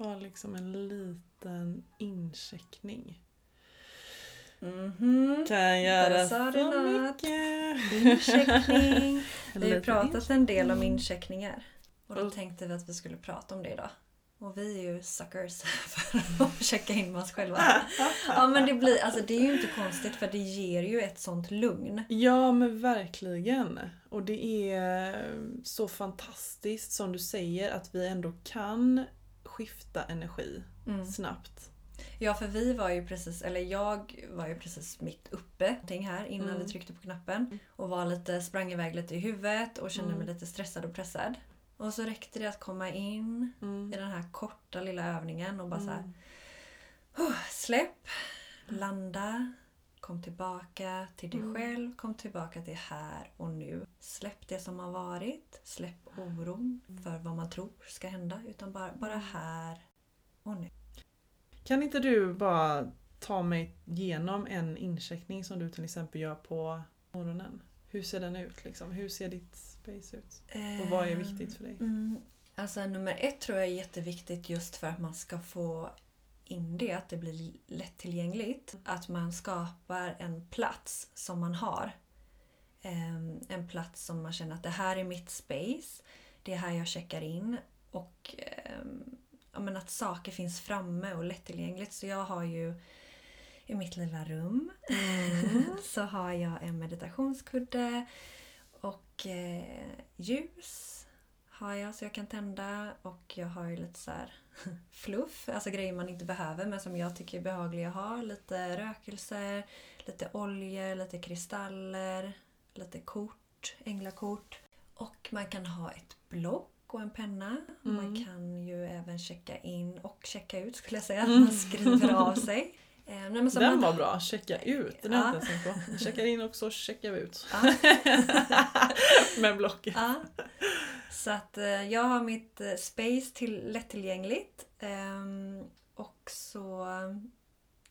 Bara liksom en liten incheckning. Mhm. Kan göra så mycket. Incheckning. Vi har ju pratat en del om incheckningar. Och då tänkte vi att vi skulle prata om det idag. Och vi är ju suckers för att checka in med oss själva. Ja men det blir, alltså det är ju inte konstigt för det ger ju ett sånt lugn. Ja men verkligen. Och det är så fantastiskt som du säger att vi ändå kan skifta energi Mm. snabbt. Ja för vi var ju precis, eller jag var ju precis mitt uppe ting här innan Mm. vi tryckte på knappen. Och var lite, sprang iväg lite i huvudet och kände Mm. mig lite stressad och pressad. Och så räckte det att komma in Mm. i den här korta lilla övningen och bara så här, Mm. "Huh, släpp, landa, kom tillbaka till dig Mm. själv, kom tillbaka till här och nu. Släpp det som har varit, släpp oron för vad man tror ska hända utan bara, bara här och nu. Kan inte du bara ta mig igenom en incheckning som du till exempel gör på morgonen? Hur ser den ut? Liksom? Hur ser ditt space ut? Och vad är viktigt för dig? Mm, alltså nummer ett tror jag är jätteviktigt just för att man ska få in det, att det blir lättillgängligt. Att man skapar en plats som man har. Ehm, En plats som man känner att det här är mitt space. Det är här jag checkar in. Och ehm, men att saker finns framme och lättillgängligt. Så jag har ju i mitt lilla rum så har jag en meditationskudde och eh, ljus har jag så jag kan tända och jag har ju lite så här fluff, alltså grejer man inte behöver men som jag tycker är behagliga att ha. Lite rökelser, lite oljor, lite kristaller, lite kort, änglakort. Och man kan ha ett block och en penna. Mm. Man kan ju även checka in och checka ut skulle jag säga. Mm. Man skriver av sig. Eh, nej, men Den man- var bra, checka ut. Den jag Ja. Checkar in och så checkar vi ut. Ja. Med blocket. Ja. Så att eh, jag har mitt eh, space till lättillgängligt. Ehm, och så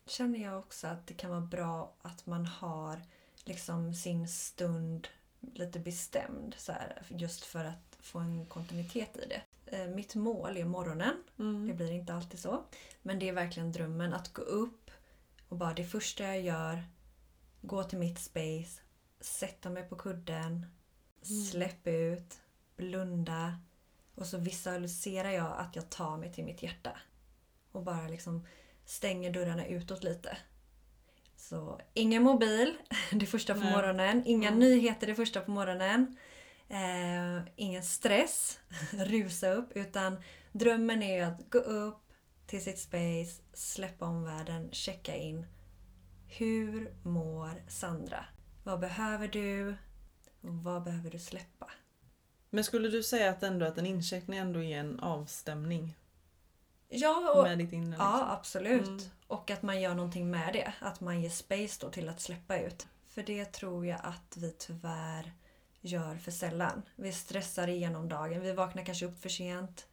känner jag också att det kan vara bra att man har liksom sin stund lite bestämd. Så här, just för att få en kontinuitet i det. Eh, mitt mål är morgonen. Det Mm. blir inte alltid så. Men det är verkligen drömmen att gå upp och bara det första jag gör, gå till mitt space, sätta mig på kudden, Mm. släpp ut, blunda och så visualiserar jag att jag tar mig till mitt hjärta. Och bara liksom stänger dörrarna utåt lite. Så ingen mobil det första på Nej. morgonen, inga Mm. nyheter det första på morgonen. Eh, ingen stress, rusa upp, utan drömmen är ju att gå upp till sitt space, släppa omvärlden, checka in. Hur mår Sandra? Vad behöver du? Och vad behöver du släppa? Men skulle du säga att, ändå att en incheckning ändå är en avstämning Ja, och, med ditt inre? ja Liksom? absolut. Mm. Och att man gör någonting med det. Att man ger space då till att släppa ut. För det tror jag att vi tyvärr gör för sällan. Vi stressar igenom dagen. Vi vaknar kanske upp för sent.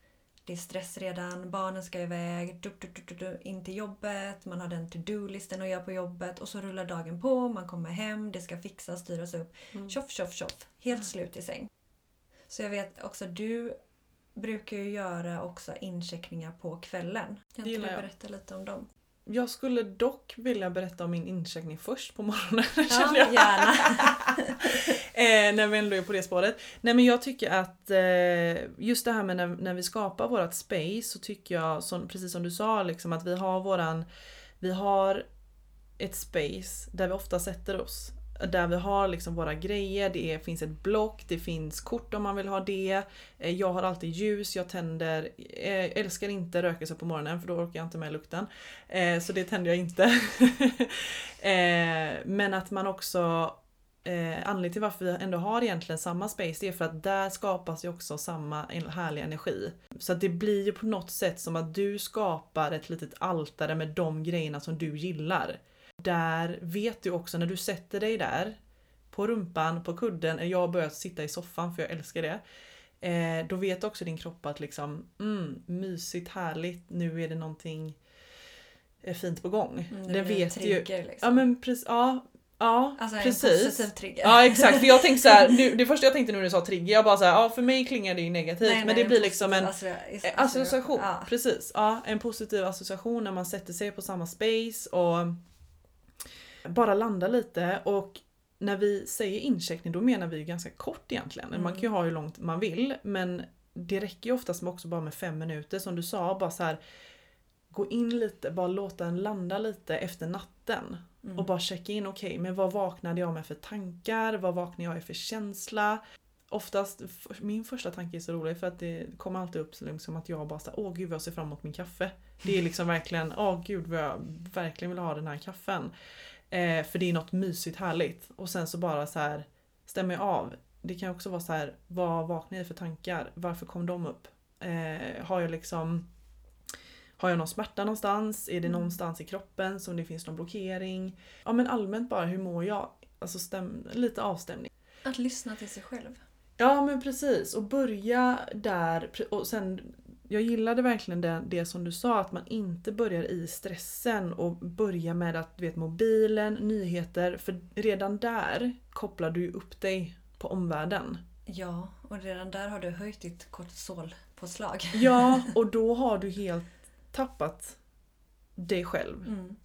Det är stress redan, barnen ska iväg, du, du, du, du, du, in till jobbet, man har den to-do-listen att göra på jobbet och så rullar dagen på, man kommer hem, det ska fixas, styras upp. Mm. Tjoff, tjoff, tjoff. Helt slut i säng. Så jag vet också, du brukar ju göra också incheckningar på kvällen. Kan inte du berätta lite om dem? Jag skulle dock vilja berätta om min incheckning först på morgonen. Ja, känner jag. gärna. eh, när vi ändå är på det spåret. Nej men jag tycker att eh, just det här med när, när vi skapar vårat space så tycker jag, som, precis som du sa, liksom, att vi har våran Vi har ett space där vi ofta sätter oss. Där vi har liksom våra grejer, det är, finns ett block, det finns kort om man vill ha det. Eh, jag har alltid ljus, jag tänder, eh, älskar inte rökelse på morgonen för då orkar jag inte med lukten. Eh, så det tänder jag inte. Men att man också eh, anledningen till varför vi ändå har egentligen samma space det är för att där skapas ju också samma härliga energi. Så att det blir ju på något sätt som att du skapar ett litet altare med de grejerna som du gillar. Där vet du också när du sätter dig där på rumpan, på kudden, jag har börjat sitta i soffan för jag älskar det. Eh, då vet också din kropp att liksom, mm, mysigt, härligt, nu är det någonting eh, fint på gång. Mm, det en vet trigger, ju. liksom. Ja men precis, ja. Ja Alltså en precis. positiv trigger. Ja exakt, för jag tänkte så här, nu, det första jag tänkte nu när du sa trigger, jag bara så här, ja för mig klingar det ju negativt Nej, men nej, det blir liksom en Eh, Association, Ja. precis. Ja, en positiv association när man sätter sig på samma space och bara landar lite och när vi säger incheckning då menar vi ganska kort egentligen. Mm. Man kan ju ha hur långt man vill men det räcker ju oftast med också bara med fem minuter som du sa. Bara så här, gå in lite, bara låta den landa lite efter natten. Mm. Och bara checka in, okej men vad vaknade jag med för tankar? Vad vaknade jag i för känsla? Oftast, min första tanke är så rolig för att det kommer alltid upp liksom att jag bara såhär, åh gud vad jag ser fram emot min kaffe. Det är liksom verkligen, åh gud vad jag verkligen vill ha den här kaffen. Eh, för det är något mysigt härligt. Och sen så bara så här stämmer jag av. Det kan också vara så här, vad vaknar jag för tankar? Varför kom de upp? Eh, har jag liksom har jag någon smärta någonstans? Är det Mm. någonstans i kroppen som det finns någon blockering? Ja men allmänt bara, hur mår jag? Alltså stäm, lite avstämning. Att lyssna till sig själv. Ja men precis och börja där och sen jag gillade verkligen det, det som du sa att man inte börjar i stressen och börjar med att du vet mobilen, nyheter för redan där kopplar du ju upp dig på omvärlden. Ja, och redan där har du höjt ditt kortisolpåslag. Ja och då har du helt tappat dig själv. Mm.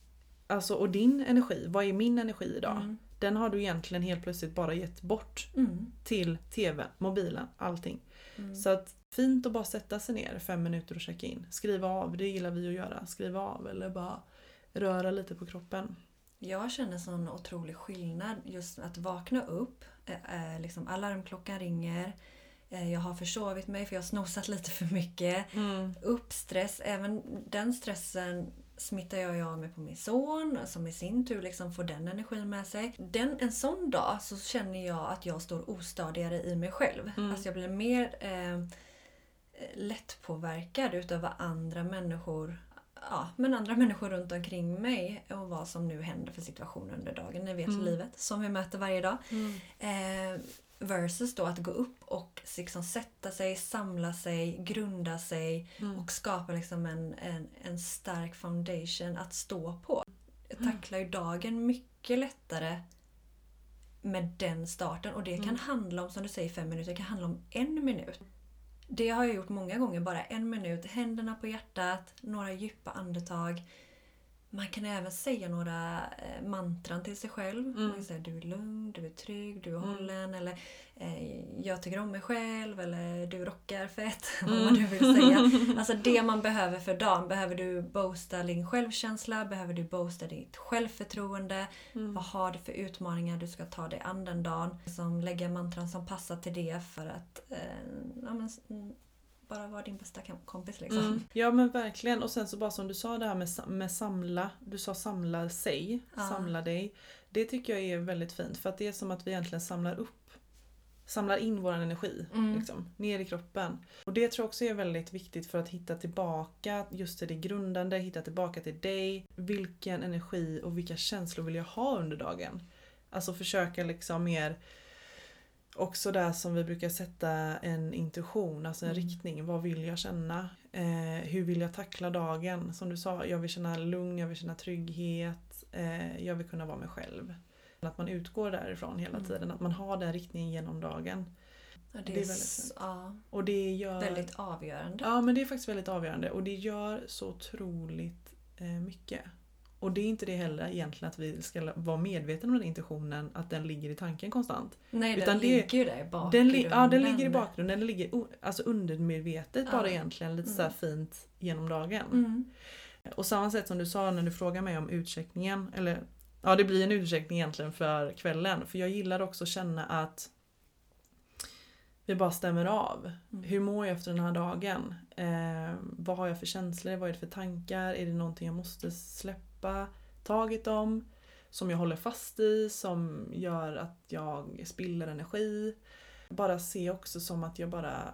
Alltså och din energi, vad är min energi idag? Mm. Den har du egentligen helt plötsligt bara gett bort Mm. till TV, mobilen, allting. Mm. Så att fint att bara sätta sig ner fem minuter och checka in. Skriva av, det gillar vi att göra. Skriva av eller bara röra lite på kroppen. Jag känner sån otrolig skillnad just att vakna upp. Eh, eh, liksom alarmklockan ringer. Eh, jag har försovit mig för jag har snosat lite för mycket. Uppstress, även den stressen smittar jag av mig på min son som i sin tur liksom får den energin med sig. Den, en sån dag så känner jag att jag står ostadigare i mig själv. Mm. Alltså jag blir mer eh, lättpåverkad utav vad andra människor Ja, men andra människor runt omkring mig och vad som nu händer för situationer under dagen. Ni vet Mm. livet som vi möter varje dag. Eh, versus då att gå upp och liksom sätta sig, samla sig, grunda sig Mm. och skapa liksom en, en, en stark foundation att stå på. Jag Mm. tacklar ju dagen mycket lättare med den starten och det kan Mm. handla om, som du säger, fem minuter. Det kan handla om en minut. Det har jag gjort många gånger, bara en minut. Händerna på hjärtat, några djupa andetag. Man kan även säga några eh, mantran till sig själv. Mm. Man kan säga du är lugn, du är trygg, du är Mm. hållen. Eller eh, jag tycker om mig själv. Eller du rockar fett. Vad Mm. man nu vill säga. Alltså det man behöver för dagen. Behöver du boosta din självkänsla? Behöver du boosta ditt självförtroende? Mm. Vad har du för utmaningar du ska ta dig an den dagen? Som lägga mantran som passar till det för att eh, ja, men, mm, bara vara din bästa kompis. Liksom. Mm. Ja men verkligen och sen så bara som du sa det här med, med samla, du sa samla sig, Ja. samla dig. Det tycker jag är väldigt fint för att det är som att vi egentligen samlar upp, samlar in vår energi Mm. liksom, ner i kroppen. Och det tror jag också är väldigt viktigt för att hitta tillbaka just till det grundande, hitta tillbaka till dig. Vilken energi och vilka känslor vill jag ha under dagen? Alltså försöka liksom mer Också där som vi brukar sätta en intuition, alltså en Mm. riktning. Vad vill jag känna? Eh, hur vill jag tackla dagen? Som du sa, jag vill känna lugn, jag vill känna trygghet. Eh, jag vill kunna vara mig själv. Att man utgår därifrån hela Mm. tiden, att man har den riktningen genom dagen. Ja, Det är det är väldigt fint. ja, Och det gör... väldigt avgörande. Ja men det är faktiskt väldigt avgörande och det gör så otroligt eh, mycket. Och det är inte det heller egentligen att vi ska vara medvetna om den intentionen, att den ligger i tanken konstant. Nej, den Utan det- ligger ju där i Den, bakgrunden. li- ja, den ligger i bakgrunden, den ligger alltså undermedvetet Ja. bara egentligen lite så Mm. fint genom dagen. Mm. Och samma sätt som du sa när du frågade mig om utcheckningen, eller ja det blir en utcheckning egentligen för kvällen. För jag gillar också att känna att vi bara stämmer av. Mm. Hur mår jag efter den här dagen? Eh, vad har jag för känslor? Vad är det för tankar? Är det någonting jag måste släppa taget om? som jag håller fast i, som gör att jag spiller energi. Bara se också som att jag bara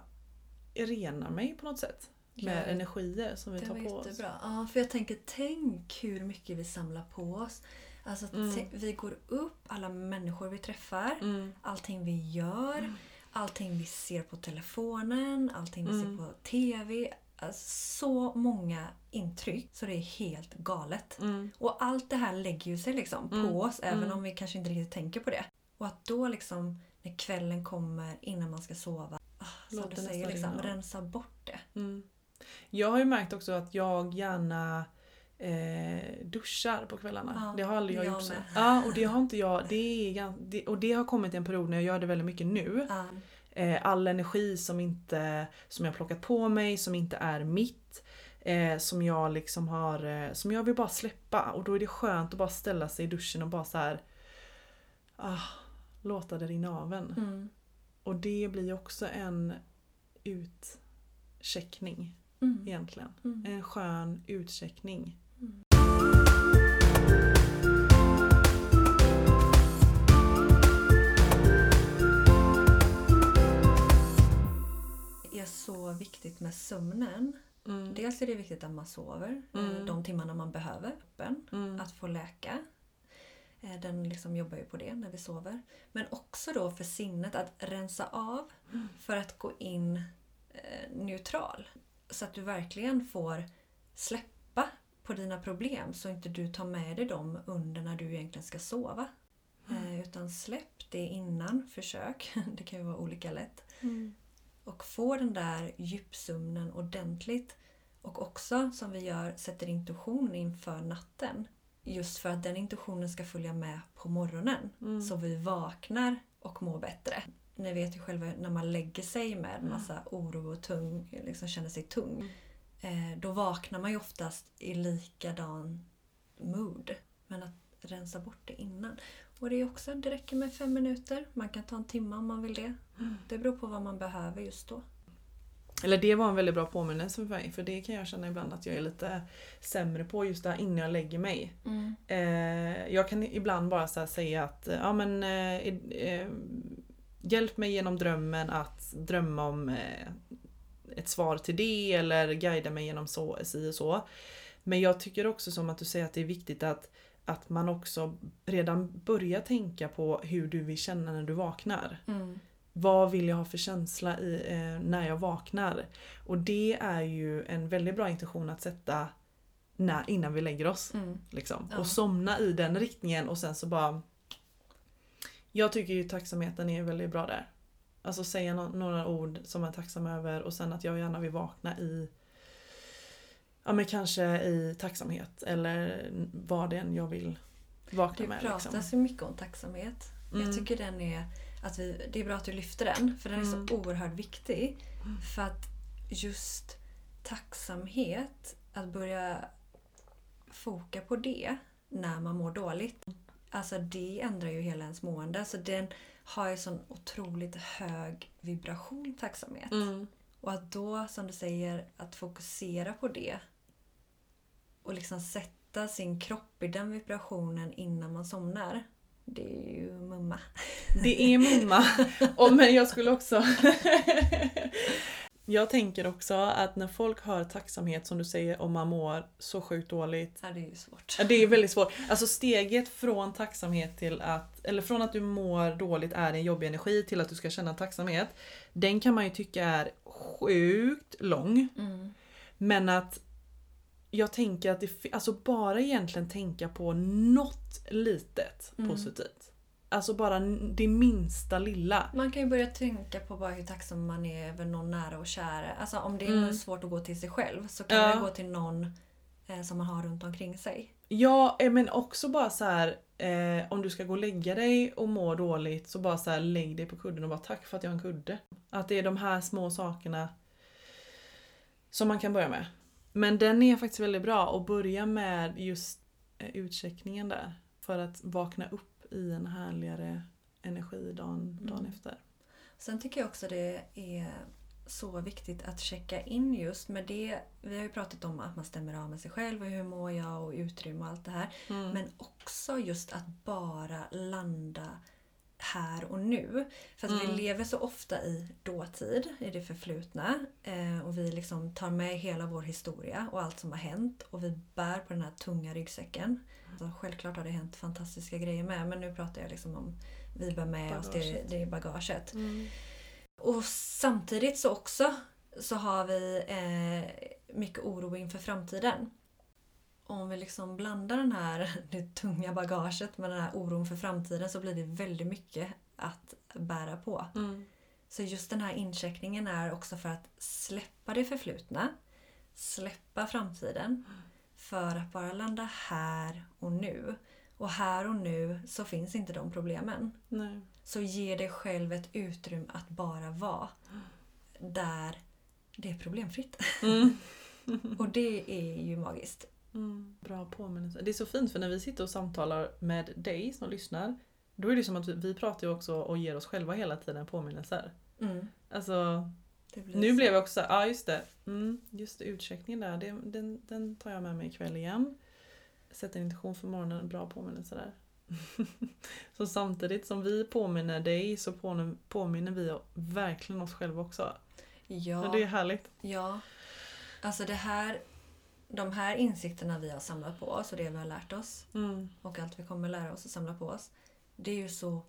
renar mig på något sätt. Med Ja, energier som vi tar på oss. jättebra. Ja, för jag tänker, tänk hur mycket vi samlar på oss. Alltså, Mm. vi går upp, alla människor vi träffar, Mm. allting vi gör, allting vi ser på telefonen, allting vi Mm. ser på TV. Så många intryck så det är helt galet. Mm. Och allt det här lägger ju sig liksom Mm. på oss även Mm. om vi kanske inte riktigt tänker på det. Och att då liksom när kvällen kommer innan man ska sova, ah, som Låter du säger, liksom, rensa bort det. Mm. Jag har ju märkt också att jag gärna eh, duschar på kvällarna. Ja, det har aldrig jag, jag gjort. Ja, och det har inte jag. Det är, och det har kommit en period när jag gör det väldigt mycket nu. Ja. Eh, all energi som, inte, som jag plockat på mig, som inte är mitt. Eh, som jag liksom har, eh, som jag vill bara släppa. Och då är det skönt att bara ställa sig i duschen och bara så här. Ah, låta det rinna av en. Mm. Och det blir också en utcheckning Mm. egentligen. Mm. En skön utcheckning. Så viktigt med sömnen. Mm. Dels är det viktigt att man sover eh, Mm. de timmarna man behöver. öppen. Mm. Att få läka. Eh, Den liksom jobbar ju på det när vi sover. Men också då för sinnet att rensa av Mm. för att gå in eh, neutral. Så att du verkligen får släppa på dina problem så inte du tar med dig dem under när du egentligen ska sova. Eh, Utan släpp det innan, försök. Det kan ju vara olika lätt. Mm. Och få den där djupsömnen ordentligt. Och också som vi gör, sätter intuition inför natten. Just för att den intuitionen ska följa med på morgonen. Mm. Så vi vaknar och mår bättre. Ni vet ju själva när man lägger sig med massa oro och tung, liksom känner sig tung. Eh, då vaknar man ju oftast i likadan mood. Men att rensa bort det innan. Och det är också, det räcker med fem minuter. Man kan ta en timme om man vill det. Det beror på vad man behöver just då. Eller det var en väldigt bra påminnelse för mig för det kan jag känna ibland att jag är lite sämre på just det här innan jag lägger mig. Eh, jag kan ibland bara säga att eh, ja, men, eh, eh, hjälp mig genom drömmen att drömma om eh, ett svar till det eller guida mig genom så, si och så. Men jag tycker också som att du säger att det är viktigt att, att man också redan börjar tänka på hur du vill känna när du vaknar. Mm. Vad vill jag ha för känsla i, eh, när jag vaknar? Och det är ju en väldigt bra intention att sätta när, innan vi lägger oss. Mm. Liksom. Ja. Och somna i den riktningen och sen så bara... Jag tycker ju tacksamheten är väldigt bra där. Alltså säga no- några ord som jag är tacksam över och sen att jag gärna vill vakna i Ja men kanske i tacksamhet eller vad det än jag vill vakna Det med. pratas Liksom. ju mycket om tacksamhet. Mm. Jag tycker den är, att vi, det är bra att du lyfter den, för den är Mm. så oerhört viktig. För att just tacksamhet, att börja foka på det när man mår dåligt. Alltså det ändrar ju hela ens mående. Så den har ju sån otroligt hög vibration, tacksamhet. Mm. Och att då, som du säger, att fokusera på det och liksom sätta sin kropp i den vibrationen innan man somnar. Det är ju mumma. Det är mumma. Och, men jag skulle också... jag tänker också att när folk hör tacksamhet som du säger om man mår så sjukt dåligt. Ja, det är ju svårt. Ja, Det är väldigt svårt. Alltså steget från tacksamhet till att, eller från att du mår dåligt är en jobbig energi till att du ska känna tacksamhet. Den kan man ju tycka är sjukt lång. Mm. Men att jag tänker att det, alltså bara egentligen tänka på något litet Mm. positivt. Alltså bara det minsta lilla. Man kan ju börja tänka på bara hur tacksam man är över någon nära och kära. Alltså om det är Mm. svårt att gå till sig själv så kan Ja. man gå till någon eh, som man har runt omkring sig. Ja, eh, men också bara så här eh, om du ska gå och lägga dig och må dåligt så bara så här lägg dig på kudden och bara tack för att jag har en kudde. Att det är de här små sakerna som man kan börja med. Men den är faktiskt väldigt bra att börja med just eh, utcheckningen där. För att vakna upp i en härligare energi dagen, dagen Mm. efter. Sen tycker jag också det är så viktigt att checka in just med det. Vi har ju pratat om att man stämmer av med sig själv och hur mår jag och utrymme och allt det här. Mm. Men också just att bara landa här och nu. För att vi Mm. lever så ofta i dåtid, i det förflutna. Eh, och vi liksom tar med hela vår historia och allt som har hänt. Och vi bär på den här tunga ryggsäcken. Så självklart har det hänt fantastiska grejer med. Men nu pratar jag liksom om vi bär med oss det, Bagaget. det bagaget. Mm. Och samtidigt så också så har vi eh, mycket oro inför framtiden. Om vi liksom blandar den här, det tunga bagaget med den här oron för framtiden så blir det väldigt mycket att bära på. Mm. Så just den här incheckningen är också för att släppa det förflutna, släppa framtiden för att bara landa här och nu. Och här och nu så finns inte de problemen. Nej. Så ge dig själv ett utrymme att bara vara där det är problemfritt. Mm. Och det är ju magiskt. Mm. Bra påminnelse. Det är så fint för när vi sitter och samtalar med dig som lyssnar då är det som att vi, vi pratar ju också och ger oss själva hela tiden påminnelser. Mm. Alltså, nu så. blev jag också ja ah, just det. Mm, just det, utcheckningen där, det, den, den tar jag med mig ikväll igen. Sätter en intention för morgonen, bra påminnelse där. så samtidigt som vi påminner dig så påminner, påminner vi verkligen oss själva också. Ja, Och det är härligt. ja. Alltså det här, de här insikterna vi har samlat på oss och det vi har lärt oss Mm. och allt vi kommer lära oss och samla på oss. Det är ju så...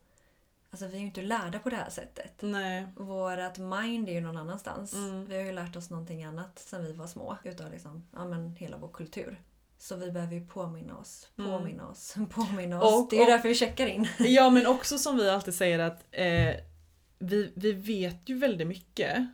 Alltså vi är ju inte lärda på det här sättet. Nej. Vårat mind är ju någon annanstans. Mm. Vi har ju lärt oss någonting annat sen vi var små. Utav liksom, ja, men hela vår kultur. Så vi behöver ju påminna oss, Mm. påminna oss, påminna oss. Och- det är och- därför vi checkar in. Ja men också som vi alltid säger att eh, vi, vi vet ju väldigt mycket.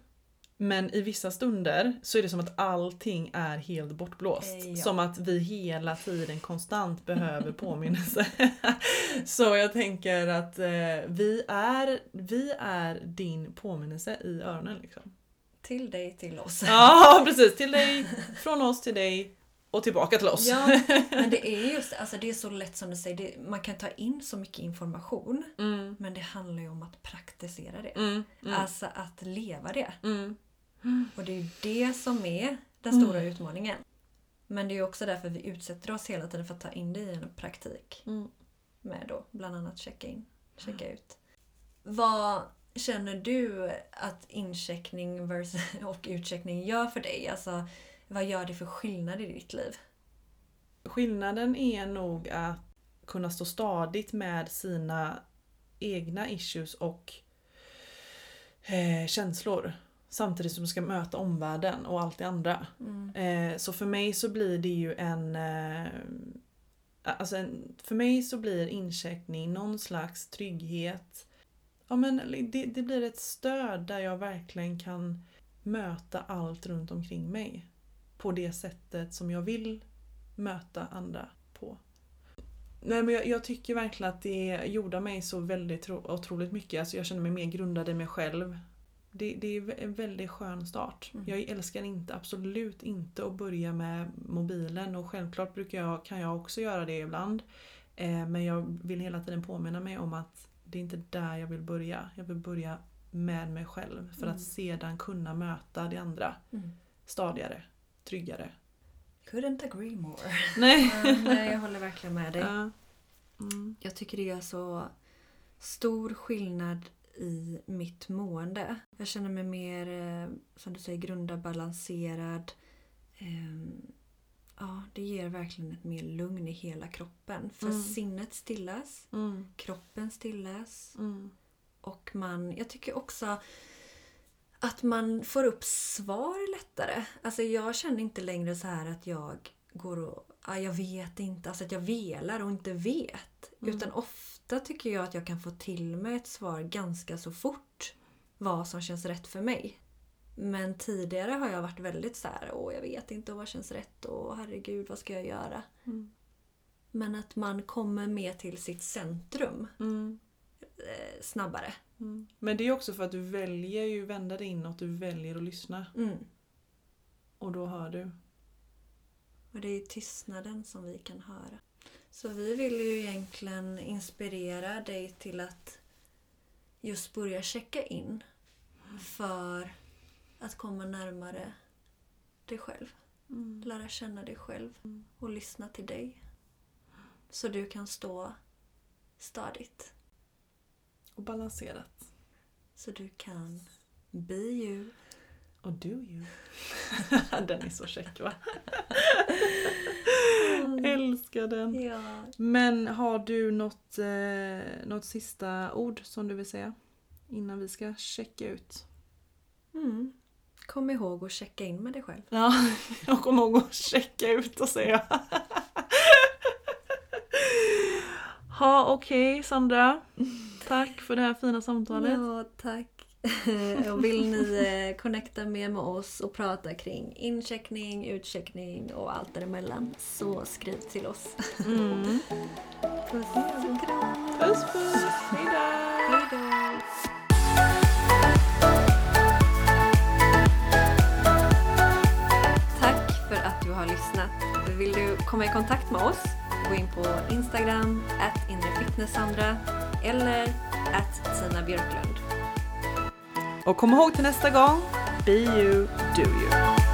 Men i vissa stunder så är det som att allting är helt bortblåst. Eh, ja. Som att vi hela tiden konstant behöver påminnelse. så jag tänker att eh, vi, är, vi är din påminnelse i öronen. Liksom. Till dig, till oss. Ja precis, till dig, från oss till dig och tillbaka till oss. Ja, men det är just alltså det är så lätt som du säger. Det, man kan ta in så mycket information. Mm, Men det handlar ju om att praktisera det. mm, mm, Alltså att leva det. mm. Och det är det som är den stora Mm. utmaningen. Men det är också därför vi utsätter oss hela tiden för att ta in det i en praktik. Mm. Med då bland annat checka in, checka ut. Vad känner du att incheckning och utcheckning gör för dig? Alltså, vad gör det för skillnad i ditt liv? Skillnaden är nog att kunna stå stadigt med sina egna issues och eh, känslor. Samtidigt som du ska möta omvärlden och allt det andra. Mm. Eh, så för mig så blir det ju en... Eh, alltså en för mig så blir incheckning någon slags trygghet. Ja men det, det blir ett stöd där jag verkligen kan möta allt runt omkring mig. På det sättet som jag vill möta andra på. Nej men jag, jag tycker verkligen att det gjorde mig så väldigt tro, otroligt mycket. Alltså jag känner mig mer grundad i mig själv. Det, det är en väldigt skön start. Mm. Jag älskar inte, absolut inte att börja med mobilen och självklart brukar jag, kan jag också göra det ibland. Eh, men jag vill hela tiden påminna mig om att det är inte där jag vill börja. Jag vill börja med mig själv för Mm. att sedan kunna möta det andra Mm. stadigare, tryggare. Couldn't agree more. Nej. Nej, jag håller verkligen med dig. Ja. Mm. Jag tycker det gör så stor skillnad i mitt mående. Jag känner mig mer, eh, som du säger, grundad, balanserad. Ehm, Ja, det ger verkligen ett mer lugn i hela kroppen. För Mm. sinnet stillas, Mm. kroppen stillas Mm. och man, jag tycker också att man får upp svar lättare. Alltså jag känner inte längre så här att jag går och, ja, jag vet inte, alltså att jag velar och inte vet. Mm. Utan ofta tycker jag att jag kan få till mig ett svar ganska så fort. Vad som känns rätt för mig. Men tidigare har jag varit väldigt så här, åh jag vet inte vad känns rätt och herregud vad ska jag göra? Mm. Men att man kommer med till sitt centrum Mm. eh, snabbare. Mm. Men det är också för att du väljer ju vända dig inåt, du väljer att lyssna. Mm. Och då hör du. Och det är i tystnaden som vi kan höra. Så vi vill ju egentligen inspirera dig till att just börja checka in. För att komma närmare dig själv. Mm. Lära känna dig själv och lyssna till dig. Så du kan stå stadigt. Och balanserat. Så du kan be you. Och do you. den är så käck va? Älskar den. Ja. Men har du något, eh, något sista ord som du vill säga? Innan vi ska checka ut. Mm. Kom ihåg att checka in med dig själv. Ja, jag kommer ihåg att checka ut och säga. Ha okej Sandra. Tack för det här fina samtalet. Ja, tack. och vill ni eh, connecta mer med oss och prata kring incheckning, utcheckning och allt däremellan så skriv till oss. Mm. Puss och kram! Puss puss. Hejdå. Hejdå! Tack för att du har lyssnat. Vill du komma i kontakt med oss? Gå in på Instagram, at inrefitnesssandra eller att Tina Björklund. Och kom ihåg till nästa gång. Be you, do you.